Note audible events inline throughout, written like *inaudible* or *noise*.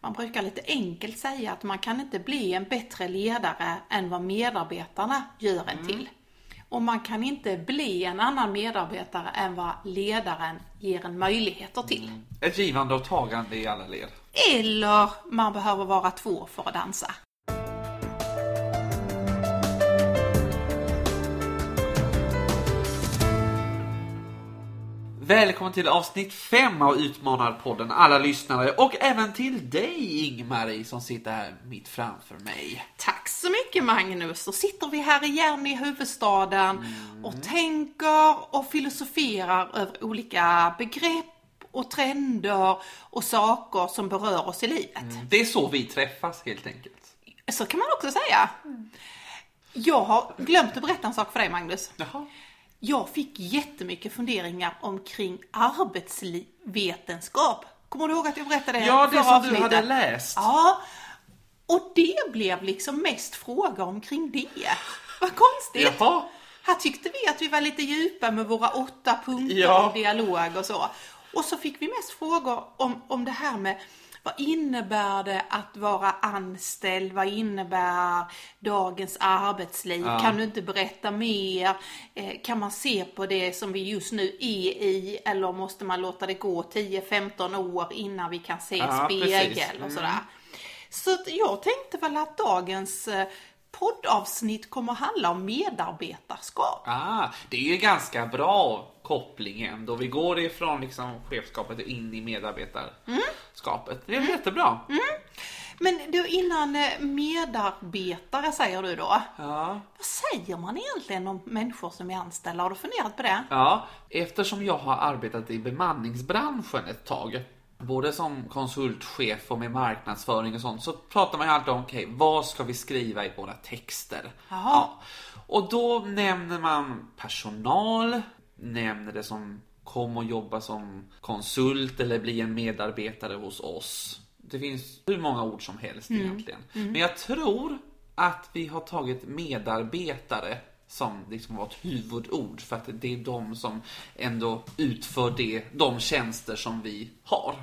Man brukar lite enkelt säga att man kan inte bli en bättre ledare än vad medarbetarna gör en till. Och man kan inte bli en annan medarbetare än vad ledaren ger en möjligheter till. Ett givande och tagande i alla led. Eller man behöver vara två för att dansa. Välkommen till avsnitt 5 av Utmanarpodden alla lyssnare och även till dig Ingmarie som sitter här mitt framför mig. Tack så mycket Magnus! Då sitter vi här igen i huvudstaden och tänker och filosoferar över olika begrepp och trender och saker som berör oss i livet. Det är så vi träffas helt enkelt. Så kan man också säga. Jag har glömt att berätta en sak för dig Magnus. Jaha. Jag fick jättemycket funderingar omkring arbetsvetenskap. Kommer du ihåg att jag berättade det Ja, det som du avsnittet? hade läst. Ja, och det blev liksom mest fråga omkring det. Vad konstigt. Jaha. Här tyckte vi att vi var lite djupa med våra åtta punkter Ja. av dialog och så. Och så fick vi mest frågor om, om det här med vad innebär det att vara anställd? Vad innebär dagens arbetsliv? Ja. Kan du inte berätta mer? Eh, kan man se på det som vi just nu är i? Eller måste man låta det gå 10-15 år innan vi kan se Ja, spegel precis. Mm. och sådär? Så att jag tänkte väl att dagens eh, poddavsnitt kommer handla om medarbetarskap. Ah, det är ju ganska bra koppling ändå. Vi går ifrån liksom chefskapet in i medarbetarskapet. Det är jättebra. Men du, innan eh, medarbetare säger du då. Ja. Vad säger man egentligen om människor som är anställda? Har du funderat på det? Ja, eftersom jag har arbetat i bemanningsbranschen ett tag, både som konsultchef och med marknadsföring och sånt, så pratar man ju alltid om, okej, vad ska vi skriva i våra texter? Ja. Och då nämner man personal, nämner det som kom och jobba som konsult eller bli en medarbetare hos oss. Det finns hur många ord som helst egentligen. Men jag tror att vi har tagit medarbetare som liksom var ett huvudord för att det är de som ändå utför det, de tjänster som vi har.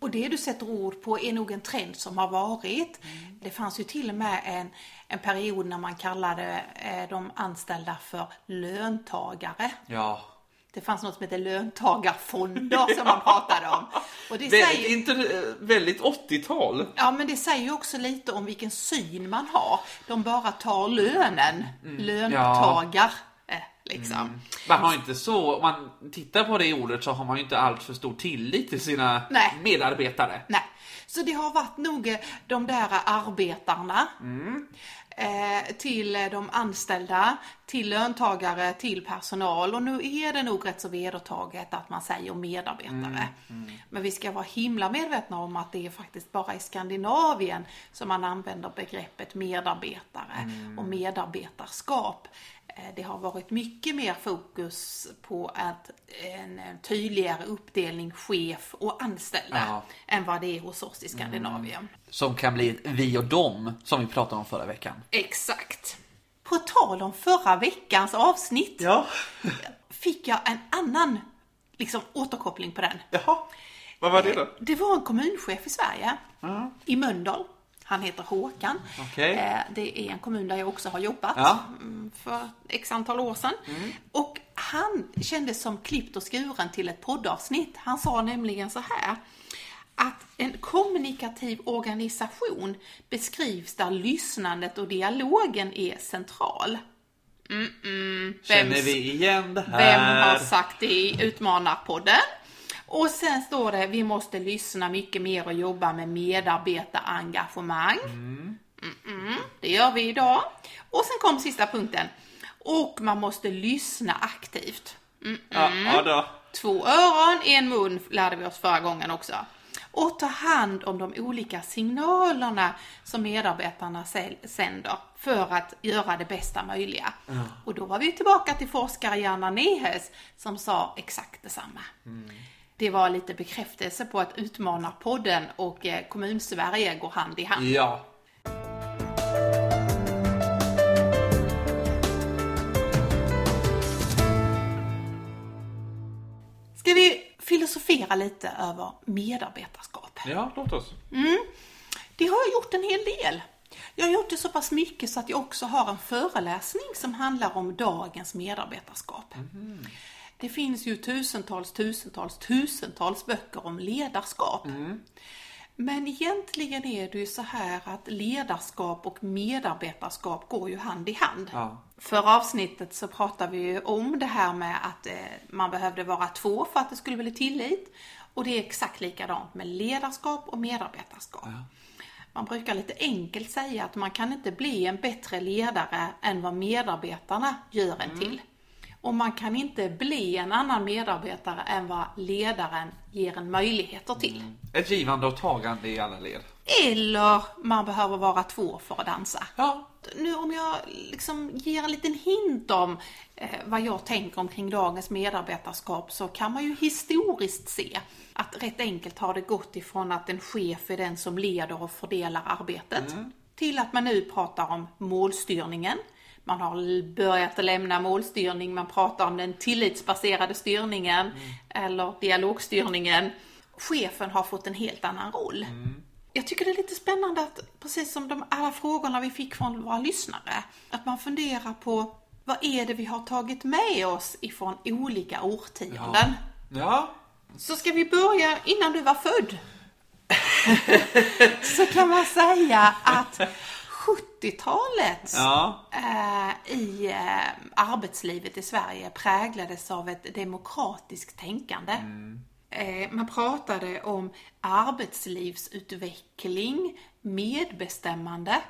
Och det du sätter ord på är nog en trend som har varit. Mm. Det fanns ju till och med en, en period när man kallade eh, de anställda för löntagare. Ja. Det fanns något som hette löntagarfonder som man *laughs* pratade om. Och det Väldigt, säger, inte, väldigt 80-tal. ja, men det säger ju också lite om vilken syn man har. De bara tar lönen. Mm. Löntagar. eh, Liksom. Man har inte så, om man tittar på det ordet så har man ju inte allt för stor tillit till sina Nej. medarbetare. Nej, så det har varit nog eh, de där arbetarna eh, till eh, de anställda, till löntagare, till personal och nu är det nog rätt så vedertaget att man säger medarbetare. Men vi ska vara himla medvetna om att det är faktiskt bara i Skandinavien som man använder begreppet medarbetare och medarbetarskap. Eh, Det har varit mycket mer fokus på att en tydligare uppdelning chef och anställda Ja. än vad det är hos oss i Skandinavien. Som kan bli ett vi och dem, som vi pratade om förra veckan. Exakt. På tal om förra veckans avsnitt Ja. *laughs* fick jag en annan liksom, återkoppling på den. Jaha. Vad var det då? Det var en kommunchef i Sverige, i Mölndal. Han heter Håkan. Okej. Eh, Det är en kommun där jag också har jobbat Ja. mm, för x antal år sedan. Och han kändes som klippt och skuren till ett poddavsnitt. Han sa nämligen så här att en kommunikativ organisation beskrivs där lyssnandet och dialogen är central. Mm-mm. Känner Vems- vi igen det här? vem har sagt det i Utmanarpodden? Och sen står det, vi måste lyssna mycket mer och jobba med medarbetarengagemang. Mm-mm, det gör vi idag. Och sen kom sista punkten. Och man måste lyssna aktivt. Ja, ja då. Två öron, en mun lärde vi oss förra gången också. Och ta hand om de olika signalerna som medarbetarna sänder för att göra det bästa möjliga. Och då var vi tillbaka till forskare Janna Nehes som sa exakt detsamma. Det var lite bekräftelse på att Utmanarpodden och eh, Kommunsverige går hand i hand. Ja. Ska vi filosofera lite över medarbetarskap? Ja, låt oss. gjort en hel del. Jag har gjort det så pass mycket så att jag också har en föreläsning som handlar om dagens medarbetarskap. Det finns ju tusentals, tusentals, tusentals böcker om ledarskap. Men egentligen är det ju så här att ledarskap och medarbetarskap går ju hand i hand. Ja. För avsnittet så pratar vi ju om det här med att eh, man behövde vara två för att det skulle bli tillit. Och det är exakt likadant med ledarskap och medarbetarskap. Man brukar lite enkelt säga att man kan inte bli en bättre ledare än vad medarbetarna gör en till. Och man kan inte bli en annan medarbetare än vad ledaren ger en möjligheter till. Ett givande och tagande i alla led. Eller man behöver vara två för att dansa. Ja. Nu om jag liksom ger en liten hint om eh, vad jag tänker omkring dagens medarbetarskap så kan man ju historiskt se att rätt enkelt har det gått ifrån att en chef är den som leder och fördelar arbetet till att man nu pratar om målstyrningen. Man har börjat lämna målstyrning, man pratar om den tillitsbaserade styrningen eller dialogstyrningen. Chefen har fått en helt annan roll. Jag tycker det är lite spännande att, precis som de alla frågorna vi fick från våra lyssnare, att man funderar på vad är det vi har tagit med oss ifrån olika årtionden? Ja. Så ska vi börja innan du var född. *laughs* så kan man säga att 70-talet Ja. eh, i eh, arbetslivet i Sverige präglades av ett demokratiskt tänkande. Eh, man pratade om arbetslivsutveckling, medbestämmande.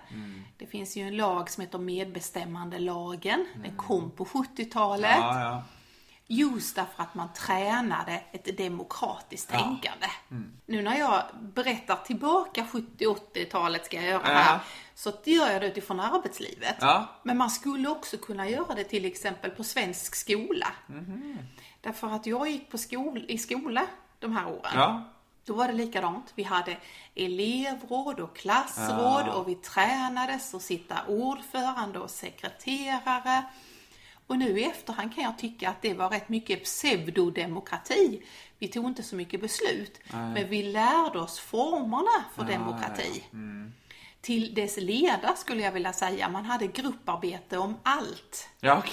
Det finns ju en lag som heter medbestämmandelagen. Den kom på 70-talet. Ja, ja. Just därför att man tränade ett demokratiskt tänkande. Nu när jag berättar tillbaka 70-80-talet ska jag göra Ja. här, så gör jag det utifrån arbetslivet. Ja. Men man skulle också kunna göra det till exempel på svensk skola. Därför att jag gick på skol, i skola de här åren. Ja. Då var det likadant. Vi hade elevråd och klassråd och vi tränades att sitta ordförande och sekreterare. Och nu i efterhand kan jag tycka att det var rätt mycket pseudodemokrati. Vi tog inte så mycket beslut, men vi lärde oss formerna för demokrati. Till dess leda skulle jag vilja säga. Man hade grupparbete om allt. Ja, okej.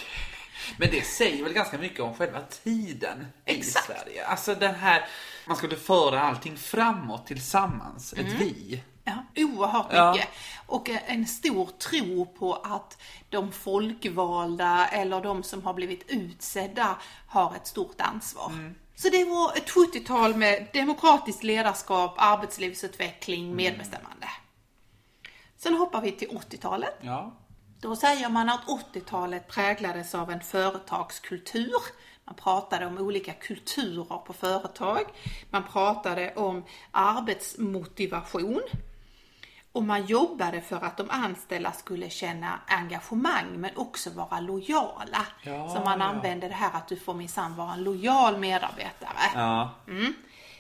Men det säger väl ganska mycket om själva tiden Exakt. i Sverige. Alltså den här, man skulle föra allting framåt tillsammans, ett vi. Ja, oerhört Ja. mycket. Och eh, en stor tro på att de folkvalda eller de som har blivit utsedda har ett stort ansvar. Så det var ett 70-tal med demokratiskt ledarskap, arbetslivsutveckling, medbestämmande. Sen hoppar vi till 80-talet. Ja. Då säger man att 80-talet präglades av en företagskultur. Man pratade om olika kulturer på företag. Man pratade om arbetsmotivation. Och man jobbade för att de anställda skulle känna engagemang men också vara lojala. Ja, Så man ja. använde det här att du får minsann vara en lojal medarbetare Ja.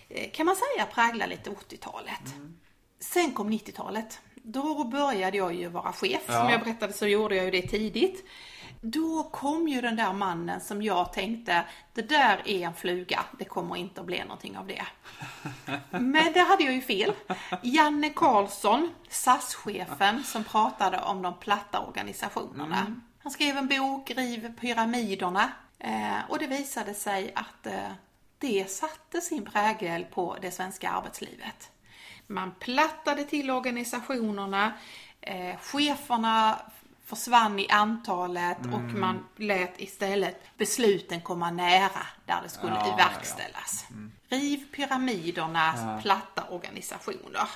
eh, kan man säga präglar lite 80-talet. Sen kom 90-talet. Då började jag ju vara chef. Som jag berättade så gjorde jag ju det tidigt. Då kom ju den där mannen som jag tänkte, det där är en fluga, det kommer inte att bli någonting av det. *laughs* Men det hade jag ju fel. Janne Karlsson, SAS-chefen, som pratade om de platta organisationerna. Han skrev en bok, Riv pyramiderna. Eh, och det visade sig att eh, det satte sin prägel på det svenska arbetslivet. Man plattade till organisationerna, eh, cheferna försvann i antalet och man lät istället besluten komma nära där det skulle Ja, ja, verkställas. Riv pyramidernas platta organisationer.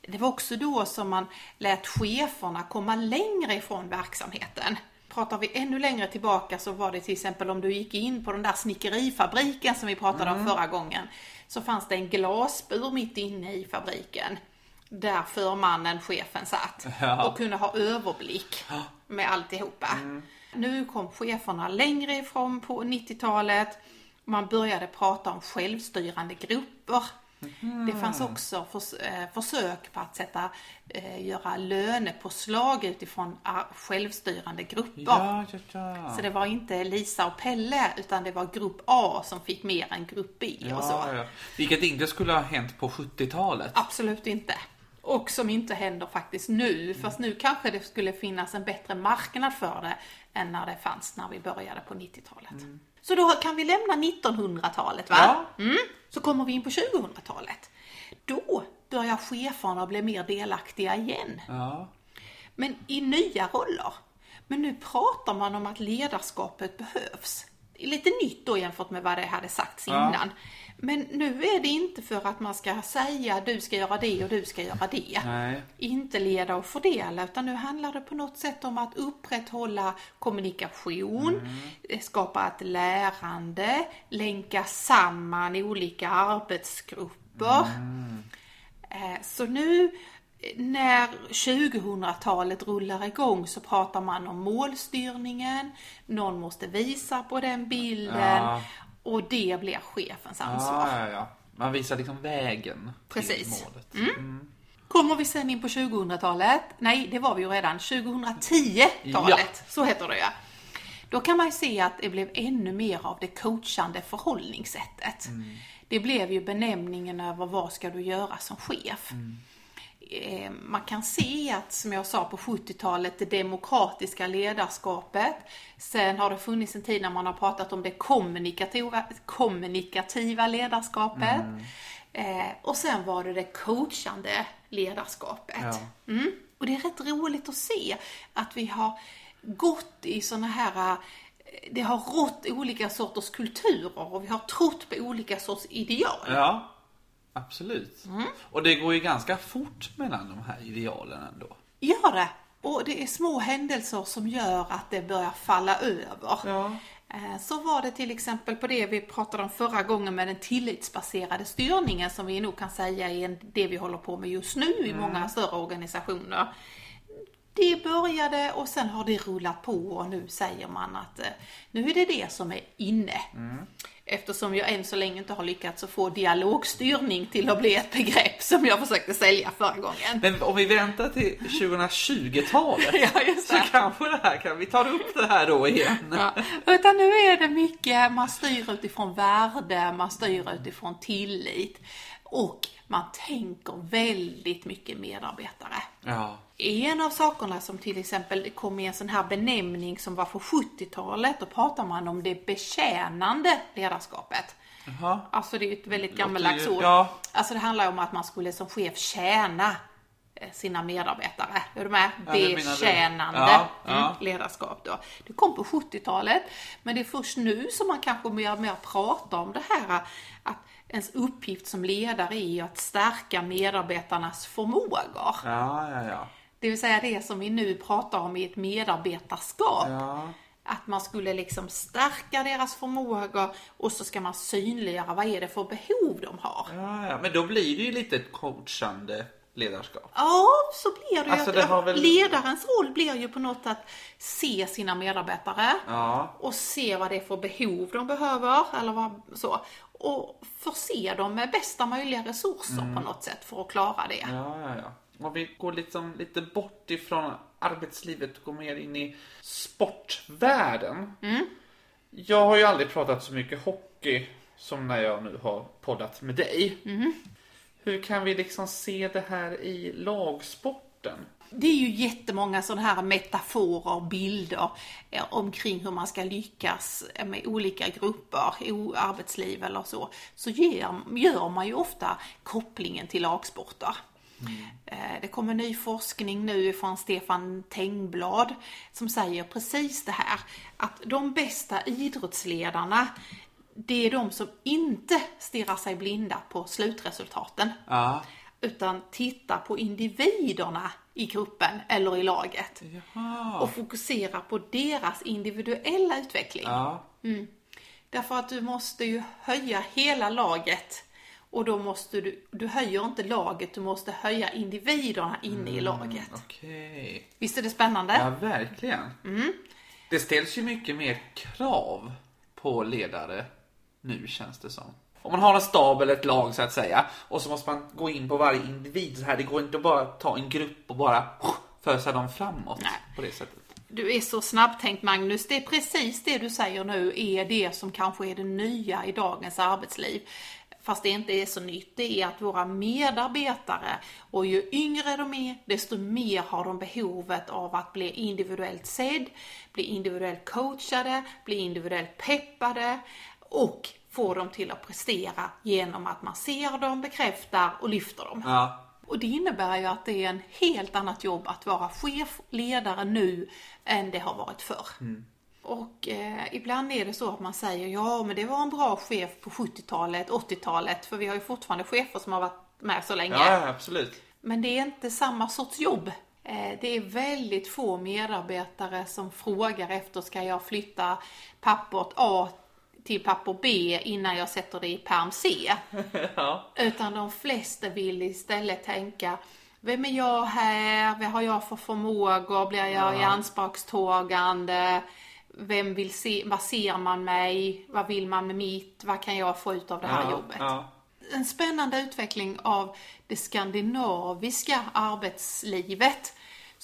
Det var också då som man lät cheferna komma längre ifrån verksamheten. Pratar vi ännu längre tillbaka så var det till exempel om du gick in på den där snickerifabriken som vi pratade om förra gången. Så fanns det en glasbur mitt inne i fabriken. Där förmannen, chefen, satt. Ja. Och kunde ha överblick med alltihopa. Nu kom cheferna längre ifrån på 90-talet. Man började prata om självstyrande grupper. Det fanns också förs eh, försök på att sätta, eh, göra lönepåslag utifrån ah, självstyrande grupper. Ja, ja, ja. Så det var inte Lisa och Pelle utan det var grupp A som fick mer än grupp B och så. Vilket inte skulle ha hänt på 70-talet. Absolut inte. Och som inte händer faktiskt nu, fast nu kanske det skulle finnas en bättre marknad för det än när det fanns när vi började på 90-talet. Så då kan vi lämna 1900-talet va? Ja. Mm. Så kommer vi in på 2000-talet. Då börjar cheferna bli mer delaktiga igen. Ja. Men i nya roller. Men nu pratar man om att ledarskapet behövs. Lite nytt då jämfört med vad det hade sagts Ja. innan. Men nu är det inte för att man ska säga du ska göra det och du ska göra det. Nej. Inte leda och fördela utan nu handlar det på något sätt om att upprätthålla kommunikation, eh, skapa ett lärande, länka samman olika arbetsgrupper. Eh, Så nu när 2000-talet rullar igång så pratar man om målstyrningen, någon måste visa på den bilden Ja. Och det blir chefens ansvar. Ja, ja, ja. Man visar liksom vägen Precis. till målet. Kommer vi sen in på 2000-talet? Nej, det var vi ju redan. 2010-talet, så heter det ja. Då kan man ju se att det blev ännu mer av det coachande förhållningssättet. Det blev ju benämningen över vad ska du göra som chef. Eh, Man kan se att, som jag sa på 70-talet, det demokratiska ledarskapet. Sen har det funnits en tid när man har pratat om det kommunikativa, kommunikativa ledarskapet. Eh, och sen var det det coachande ledarskapet. Ja. Mm. Och det är rätt roligt att se att vi har gått i såna här eh, det har rått olika sorters kulturer och vi har trott på olika sorts ideal. Ja, absolut. Mm. Och det går ju ganska fort mellan de här idealen ändå. Gör det! Och det är små händelser som gör att det börjar falla över. Ja. Eh, Så var det till exempel på det vi pratade om förra gången med den tillitsbaserade styrningen som vi nog kan säga är det vi håller på med just nu i många större organisationer. Det började och sen har det rullat på och nu säger man att eh, nu är det det som är inne. Eftersom jag än så länge inte har lyckats att få dialogstyrning till att bli ett begrepp som jag försökte sälja förra gången. Men om vi väntar till 2020-talet *laughs* Ja, så kanske det här kan vi tar upp det här då igen. Ja, utan nu är det mycket, man styr utifrån värde, man styr utifrån tillit och man tänker väldigt mycket medarbetare. Ja. En av sakerna som till exempel kom i en sån här benämning som var på 70-talet, då pratar man om det betjänande ledarskapet. Jaha. Alltså det är ju ett väldigt gammaldags ord. ja. Alltså det handlar om att man skulle som chef tjäna eh, sina medarbetare. Är du med? Ja. Betjänande Ja, ja. Mm, ledarskap då. Det kom på 70-talet, men det är först nu som man kanske mer och mer pratar om det här att ens uppgift som ledare är ju att stärka medarbetarnas förmågor. Ja, ja, ja. Det vill säga det som vi nu pratar om i ett medarbetarskap. Ja. Att man skulle liksom stärka deras förmågor och så ska man synliggöra vad är det för behov de har. Ja, ja. Men då blir det ju lite ett coachande ledarskap. Ja, så blir det ju. Alltså, att har väl- Ledarens roll blir ju på något att se sina medarbetare Ja. och se vad det är för behov de behöver eller vad, så. Och förse dem med bästa möjliga resurser på något sätt för att klara det. Mm. Ja, ja, ja. Om vi går liksom lite bort ifrån arbetslivet och går mer in i sportvärlden. Jag har ju aldrig pratat så mycket hockey som när jag nu har poddat med dig. Hur kan vi liksom se det här i lagsporten? Det är ju jättemånga sådana här metaforer och bilder eh, omkring hur man ska lyckas med olika grupper i arbetsliv eller så. Så gör, gör man ju ofta kopplingen till lagsporter. Eh, Det kommer ny forskning nu från Stefan Tengblad som säger precis det här. Att de bästa idrottsledarna det är de som inte stirrar sig blinda på slutresultaten Ja. Utan titta på individerna i gruppen eller i laget. Jaha. Och fokusera på deras individuella utveckling. Ja. Därför att du måste ju höja hela laget. Och då måste du, du höjer inte laget, du måste höja individerna inne i laget. Okej. Visst är det spännande? Ja, verkligen. Det ställs ju mycket mer krav på ledare nu känns det som. Om man har en stab eller ett lag så att säga och så måste man gå in på varje individ så här. Det går inte att bara ta en grupp och bara fösa dem framåt Nej. på det sättet. Du är så snabbtänkt Magnus. Det är precis det du säger nu är det som kanske är det nya i dagens arbetsliv. fast det inte är så nytt, det är att våra medarbetare, och ju yngre de är, desto mer har de behovet av att bli individuellt sedd, bli individuellt coachade, bli individuellt peppade och få dem till att prestera genom att man ser dem, bekräftar och lyfter dem. Ja. Och det innebär ju att det är en helt annat jobb att vara chef, ledare nu än det har varit förr. Och eh, ibland är det så att man säger ja men det var en bra chef på 70-talet, 80-talet för vi har ju fortfarande chefer som har varit med så länge. Ja, absolut. Men det är inte samma sorts jobb. Eh, Det är väldigt få medarbetare som frågar efter, ska jag flytta pappret A till papper B innan jag sätter det i perm C? *laughs* Ja. Utan de flesta vill istället tänka, vem är jag här? Vad har jag för förmågor? Blir jag i anspråkstagande? Vem vill se, vad ser man mig? Vad vill man med mitt? Vad kan jag få ut av det här ja, jobbet? Ja. en spännande utveckling av det skandinaviska arbetslivet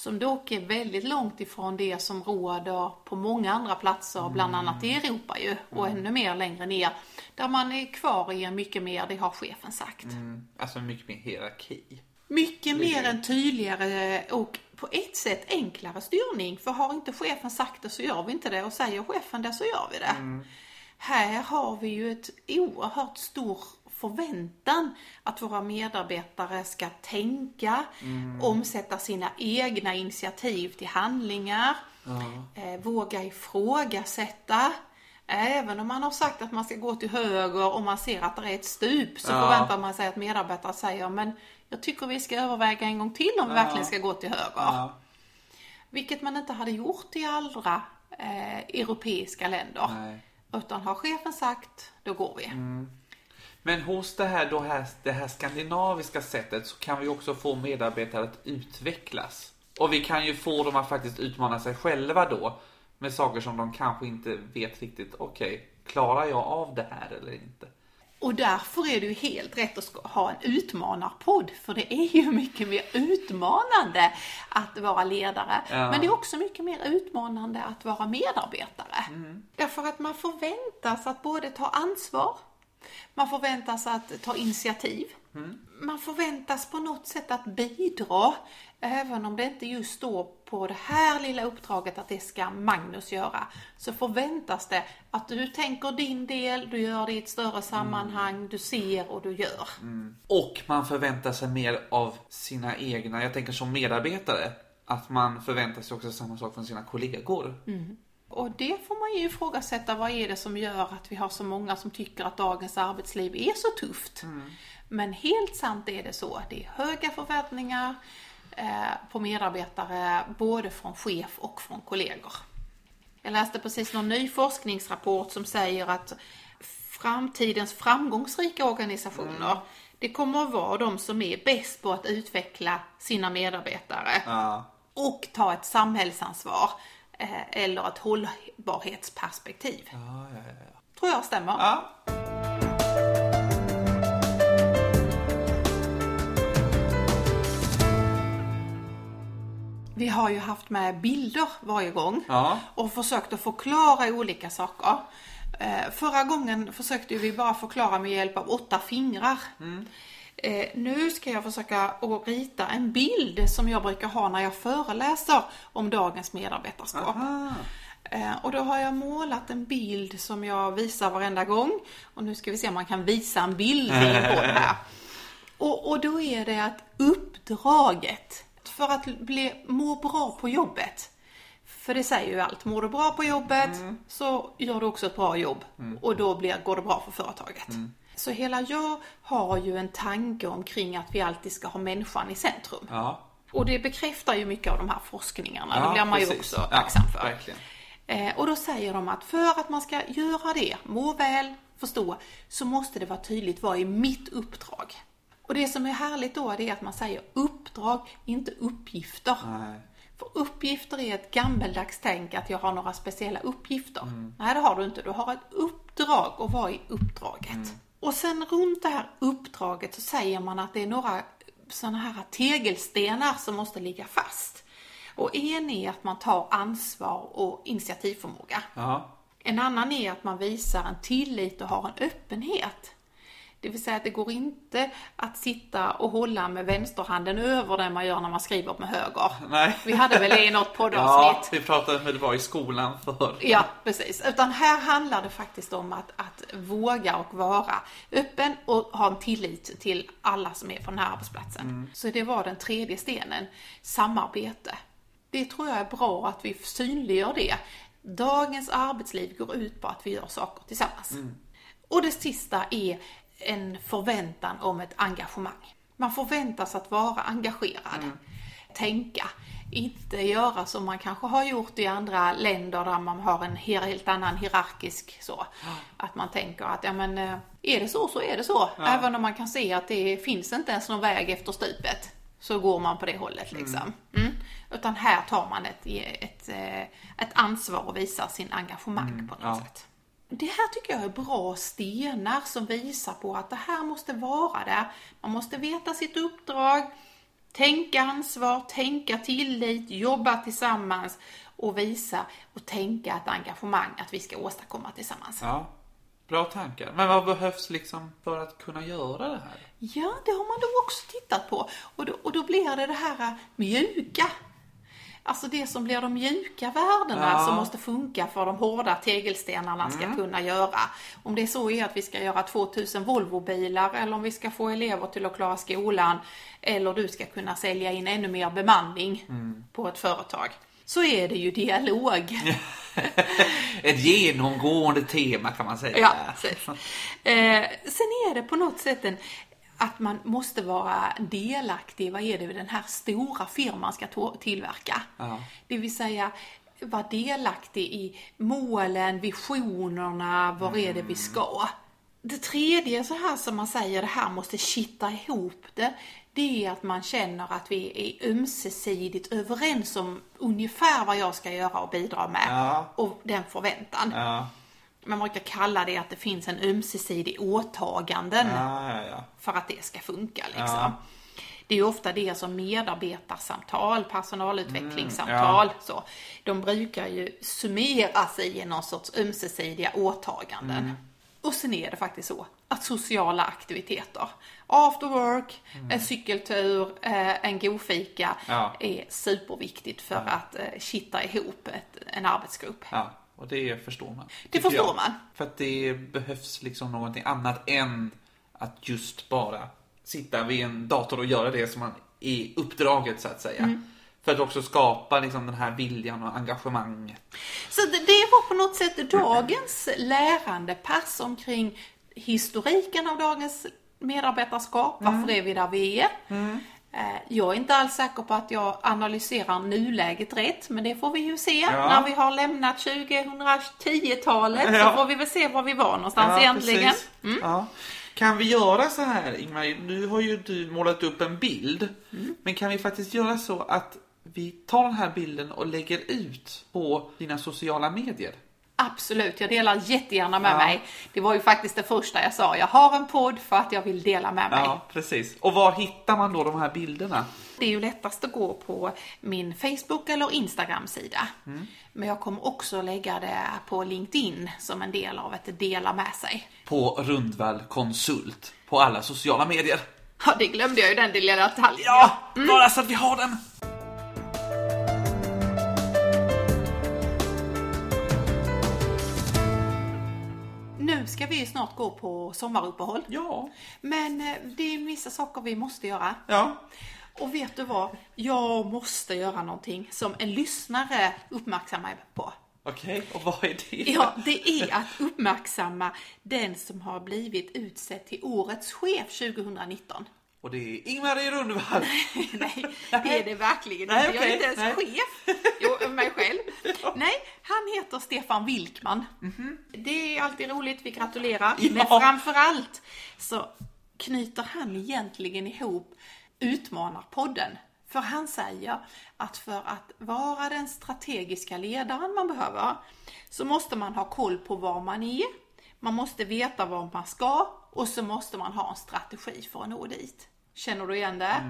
som dock är väldigt långt ifrån det som råder på många andra platser, bland annat i Europa ju, och ännu mer längre ner, där man är kvar i en mycket mer, det har chefen sagt. Mm. Alltså mycket mer hierarki. Mycket mer en tydligare och på ett sätt enklare styrning. För har inte chefen sagt det så gör vi inte det och säger chefen det så gör vi det. Här har vi ju ett oerhört stor förväntan att våra medarbetare ska tänka, omsätta sina egna initiativ till handlingar, eh, våga ifrågasätta. Även om man har sagt att man ska gå till höger och man ser att det är ett stup så Ja. förväntar man sig att medarbetare säger men jag tycker vi ska överväga en gång till om vi verkligen ska gå till höger. Ja. Vilket man inte hade gjort i andra eh, europeiska länder. Nej. Utan har chefen sagt, då går vi. Men hos det här, då här, det här skandinaviska sättet så kan vi också få medarbetare att utvecklas. Och vi kan ju få dem att faktiskt utmana sig själva då med saker som de kanske inte vet riktigt, okej, klarar jag av det här eller inte? Och därför är det ju helt rätt att ha en utmanarpodd. För det är ju mycket mer utmanande att vara ledare. Ja. Men det är också mycket mer utmanande att vara medarbetare. Därför att man förväntas att både ta ansvar, man förväntas att ta initiativ. Man förväntas på något sätt att bidra, även om det inte just står på det här lilla uppdraget att det ska Magnus göra. Så förväntas det att du tänker din del, du gör det i ett större sammanhang, du ser och du gör. Och man förväntar sig mer av sina egna, jag tänker som medarbetare, att man förväntar sig också samma sak från sina kollegor. Och det får man ju ifrågasätta, vad är det som gör att vi har så många som tycker att dagens arbetsliv är så tufft? Men helt sant är det så, det är höga förväntningar eh, på medarbetare, både från chef och från kollegor. Jag läste precis någon ny forskningsrapport som säger att framtidens framgångsrika organisationer, det kommer att vara de som är bäst på att utveckla sina medarbetare Ja. och ta ett samhällsansvar eller ett hållbarhetsperspektiv. Ja, ja, ja, ja. Tror jag stämmer. ja. Vi har ju haft med bilder varje gång Ja. och försökt att förklara olika saker. Eh, Förra gången försökte vi bara förklara med hjälp av åtta fingrar. Eh, Nu ska jag försöka att rita en bild som jag brukar ha när jag föreläser om dagens medarbetarskap. Ah. Eh, Och då har jag målat en bild som jag visar varenda gång. Och nu ska vi se om man kan visa en bild i en podd här. *laughs* Och, och då är det att uppdraget för att bli, må bra på jobbet. För det säger ju allt. Mår du bra på jobbet så gör du också ett bra jobb. Och då blir, går det bra för företaget. Så hela jag har ju en tanke omkring att vi alltid ska ha människan i centrum. Ja. Och det bekräftar ju mycket av de här forskningarna. Ja, det blir man ju precis. också Ja, tacksam för. verkligen. Eh, och då säger de att för att man ska göra det, må väl, förstå, så måste det vara tydligt vad är mitt uppdrag. Och det som är härligt då det är att man säger uppdrag, inte uppgifter. Nej. För uppgifter är ett gammeldags tänk att jag har några speciella uppgifter. Mm. Nej, det har du inte. Du har ett uppdrag och vad är uppdraget? Mm. Och sen runt det här uppdraget så säger man att det är några sådana här tegelstenar som måste ligga fast. Och en är att man tar ansvar och initiativförmåga. Ja. En annan är att man visar en tillit och har en öppenhet. Det vill säga att det går inte att sitta och hålla med vänsterhanden över det man gör när man skriver med höger. Nej. Vi hade väl det i något Ja, poddavsnitt. vi pratade med det var i skolan för. Ja, precis. Utan här handlar det faktiskt om att, att våga och vara öppen och ha en tillit till alla som är på den här arbetsplatsen. Så det var den tredje stenen, samarbete. Det tror jag är bra att vi synliggör det. Dagens arbetsliv går ut på att vi gör saker tillsammans. Och det sista är en förväntan om ett engagemang. Man förväntas att vara engagerad, tänka, inte göra som man kanske har gjort i andra länder där man har en helt annan hierarkisk så. Att man tänker att ja men eh, är det så så är det så. Även om man kan se att det finns inte ens någon väg efter stupet. Så går man på det hållet liksom. Mm. Utan här tar man ett, ett, eh, ett ansvar och visar sin engagemang på något sätt. Det här tycker jag är bra stenar som visar på att det här måste vara där. Man måste veta sitt uppdrag, tänka ansvar, tänka tillit, jobba tillsammans och visa och tänka ett engagemang att vi ska åstadkomma tillsammans. Ja, bra tankar. Men vad behövs liksom för att kunna göra det här? Ja, det har man då också tittat på. Och då, och då blir det det här mjuka. Alltså det som blir de mjuka värdena Ja. som måste funka för de hårda tegelstenarna ska kunna göra. Om det så är att vi ska göra 2000 Volvobilar eller om vi ska få elever till att klara skolan eller du ska kunna sälja in ännu mer bemanning på ett företag. Så är det ju dialog. *laughs* Ett genomgående tema kan man säga. Ja. Eh, sen är det på något sätt en, att man måste vara delaktig. Vad är det den här stora firman ska tillverka? Ja. Det vill säga vara delaktig i målen, visionerna, var är det vi ska? Det tredje så här som man säger, det här måste kitta ihop det. Det är att man känner att vi är ömsesidigt överens om ungefär vad jag ska göra och bidra med. Ja. Och den förväntan. Ja, Man brukar kalla det att det finns en ömsesidig åtaganden ja, ja. ja. för att det ska funka. Liksom. Det är ju ofta det som medarbetarsamtal, personalutvecklingssamtal, så. De brukar ju summera sig i någon sorts ömsesidiga åtaganden. Mm. Och sen är det faktiskt så att sociala aktiviteter, after work, en cykeltur, eh, en godfika, Mm. Ja. är superviktigt för att eh, kitta ihop ett, en arbetsgrupp. ja. Och det förstår man. Det förstår jag. man. För att det behövs liksom någonting annat än att just bara sitta vid en dator och göra det som man är uppdraget så att säga. Mm. För att också skapa liksom den här viljan och engagemanget. Så det, det var på något sätt dagens lärandepass omkring historiken av dagens medarbetarskap. Varför är vi där vi är? Eh, Jag är inte alls säker på att jag analyserar nuläget rätt, men det får vi ju se Ja. när vi har lämnat 2010-talet. Ja. Så får vi väl se var vi var någonstans egentligen. precis. Ja. Kan vi göra så här, Ingmar? Nu har ju du målat upp en bild. Mm. Men kan vi faktiskt göra så att vi tar den här bilden och lägger ut på dina sociala medier? Absolut, jag delar jättegärna med Ja. mig. Det var ju faktiskt det första jag sa. Jag har en podd för att jag vill dela med mig. Ja, precis. Och var hittar man då de här bilderna? Det är ju lättast att gå på min Facebook eller Instagram-sida. Men jag kommer också lägga det på LinkedIn som en del av ett dela med sig. På Rundvall Konsult på alla sociala medier. Ja, det glömde jag ju den lilla detaljen. Ja, bara så att vi har den. Ska vi ju snart gå på sommaruppehåll. Ja. Men eh, det är vissa saker vi måste göra. Ja. Och vet du vad? Jag måste göra någonting som en lyssnare uppmärksammar mig på. Okej, och vad är det? Ja, det är att uppmärksamma den som har blivit utsedd till Årets chef 2019. Och det är Ingmarie Rundvall. *laughs* Nej, det är det verkligen Nej, inte. Jag är inte ens nej. chef. Jo, mig själv. *laughs* Nej, han heter Stefan Wilkman. Det är alltid roligt, vi gratulerar. Ja. Men framförallt så knyter han egentligen ihop Utmanarpodden. För han säger att för att vara den strategiska ledaren man behöver så måste man ha koll på var man är, man måste veta var man ska och så måste man ha en strategi för att nå dit. Känner du igen det?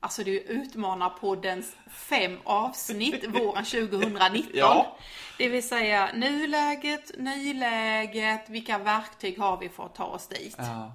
Alltså det är ju Utmanarpoddens fem avsnitt *laughs* våren 2019. Ja. Det vill säga nuläget, nyläget, vilka verktyg har vi för att ta oss dit? Ja.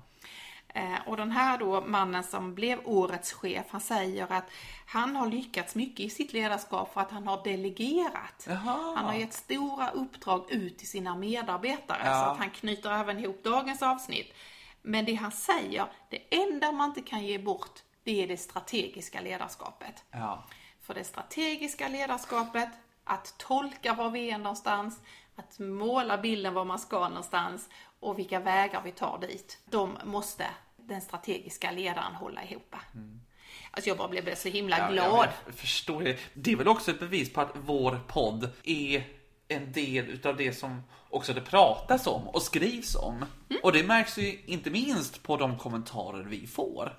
Eh, och den här då mannen som blev årets chef, han säger att han har lyckats mycket i sitt ledarskap för att han har delegerat. Jaha. Han har gett stora uppdrag ut till sina medarbetare Ja. så att han knyter även ihop dagens avsnitt. Men det han säger, det enda man inte kan ge bort, det är det strategiska ledarskapet. Ja. För det strategiska ledarskapet, att tolka var vi är någonstans, att måla bilden var man ska någonstans och vilka vägar vi tar dit. De måste den strategiska ledaren hålla ihop. Alltså jag bara blev så himla Ja, glad. Jag förstår det. Det är väl också ett bevis på att vår podd är en del utav det som också det pratas om och skrivs om. Mm. Och det märks ju inte minst på de kommentarer vi får.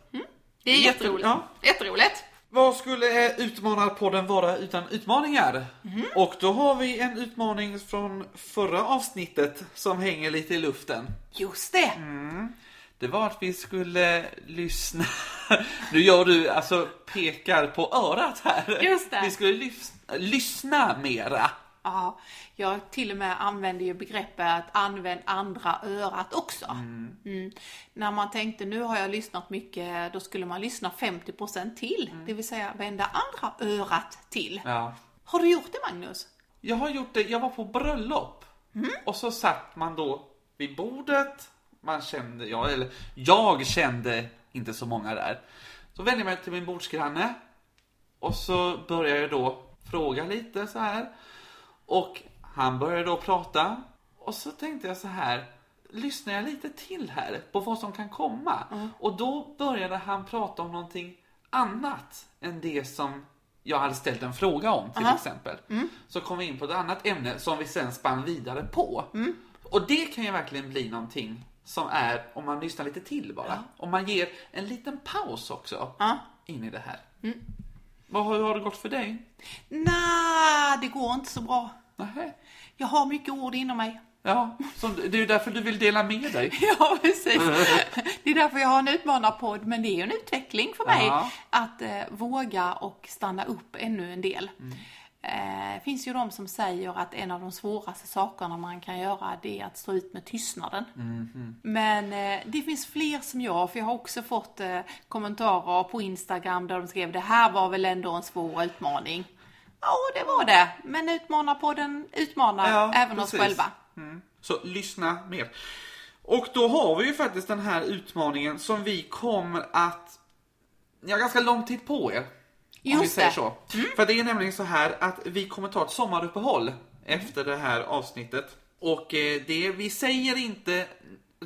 Det är Jätte- jätteroligt. ja. Jätteroligt. Vad skulle Utmanarpodden vara utan utmaningar? Mhm. Och då har vi en utmaning från förra avsnittet som hänger lite i luften. Just det. Det var att vi skulle lyssna. *laughs* Nu gör du alltså pekar på örat här. Just det. Vi skulle lys- lyssna mera. Ja, jag till och med använde ju begreppet att använd andra örat också. Mm. När man tänkte nu har jag lyssnat mycket, då skulle man lyssna 50% till. Det vill säga vända andra örat till. Ja. Har du gjort det Magnus? Jag har gjort det, jag var på bröllop. Mm. Och så satt man då vid bordet. Man kände, ja, eller jag kände inte så många där. Så vände jag mig till min bordsgranne. Och så började jag då fråga lite så här. Och han började då prata. Och så tänkte jag så här. Lyssnar jag lite till här på vad som kan komma? Och då började han prata om någonting annat än det som jag hade ställt en fråga om till Aha. exempel. Så kom vi in på ett annat ämne som vi sen spann vidare på. Och det kan ju verkligen bli någonting som är, om man lyssnar lite till bara, om man ger en liten paus också Ja. in i det här. Vad har, har det gått för dig? Nej, det går inte så bra. Nähä. Jag har mycket ord inom mig. Ja, så det är ju därför du vill dela med dig. *laughs* Ja, precis. Det är därför jag har en utmanarpodd, men det är ju en utveckling för mig Ja. att eh, våga och stanna upp ännu en del. Mm. Eh, finns ju de som säger att en av de svåraste sakerna man kan göra det är att stå ut med tystnaden. Mhm. Men eh, det finns fler som jag, för jag har också fått eh, kommentarer på Instagram där de skrev det här var väl ändå en svår utmaning. Ja, det var det. Men utmanarpodden utmanar Ja, även precis. oss själva. Så lyssna mer. Och då har vi ju faktiskt den här utmaningen som vi kommer att... Ni har ganska lång tid på er. Om vi Just säger det. Mm. så. För det är nämligen så här att vi kommer ta ett sommaruppehåll efter det här avsnittet. Och eh, det, vi säger inte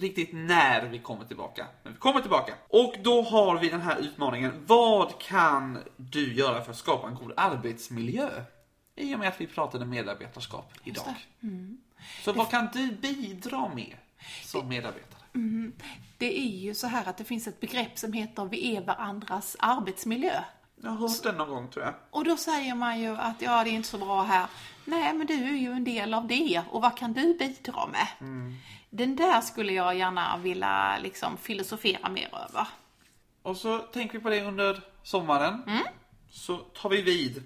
riktigt när vi kommer tillbaka. Men vi kommer tillbaka. Och då har vi den här utmaningen. Vad kan du göra för att skapa en god arbetsmiljö? I och med att vi pratade medarbetarskap idag. Mm. Så vad kan du bidra med som medarbetare? Det är ju så här att det finns ett begrepp som heter vi är varandras arbetsmiljö. Jag har hört den någon gång tror jag. Och då säger man ju att ja, det är inte så bra här. Nej, men du är ju en del av det och vad kan du bidra med? Den där skulle jag gärna vilja liksom filosofera mer över. Och så tänker vi på det under sommaren. Så tar vi vid.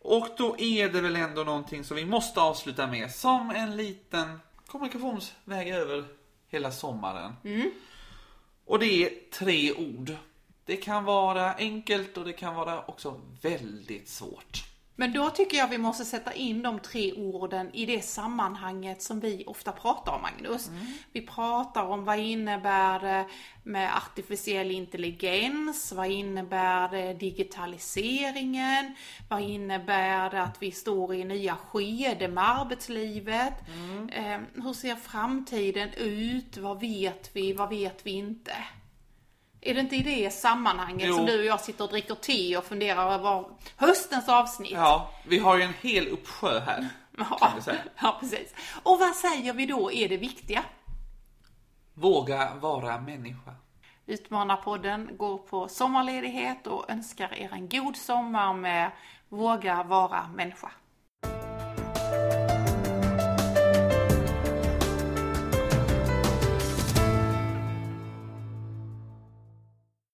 Och då är det väl ändå någonting som vi måste avsluta med som en liten kommunikationsväg över hela sommaren. Och det är tre ord. Det kan vara enkelt och det kan vara också väldigt svårt. Men då tycker jag vi måste sätta in de tre orden i det sammanhanget som vi ofta pratar om, Magnus. Vi pratar om vad innebär det med artificiell intelligens? Vad innebär det digitaliseringen? Vad innebär det att vi står i nya skeden med arbetslivet? Eh, hur ser framtiden ut? Vad vet vi? Vad vet vi inte? Är det inte i det sammanhanget Jo. som du och jag sitter och dricker te och funderar över höstens avsnitt? Ja, vi har ju en hel uppsjö här. Säga. ja, precis. Och vad säger vi då är det viktiga? Våga vara människa. Utmanarpodden går på sommarledighet och önskar er en god sommar med Våga vara människa.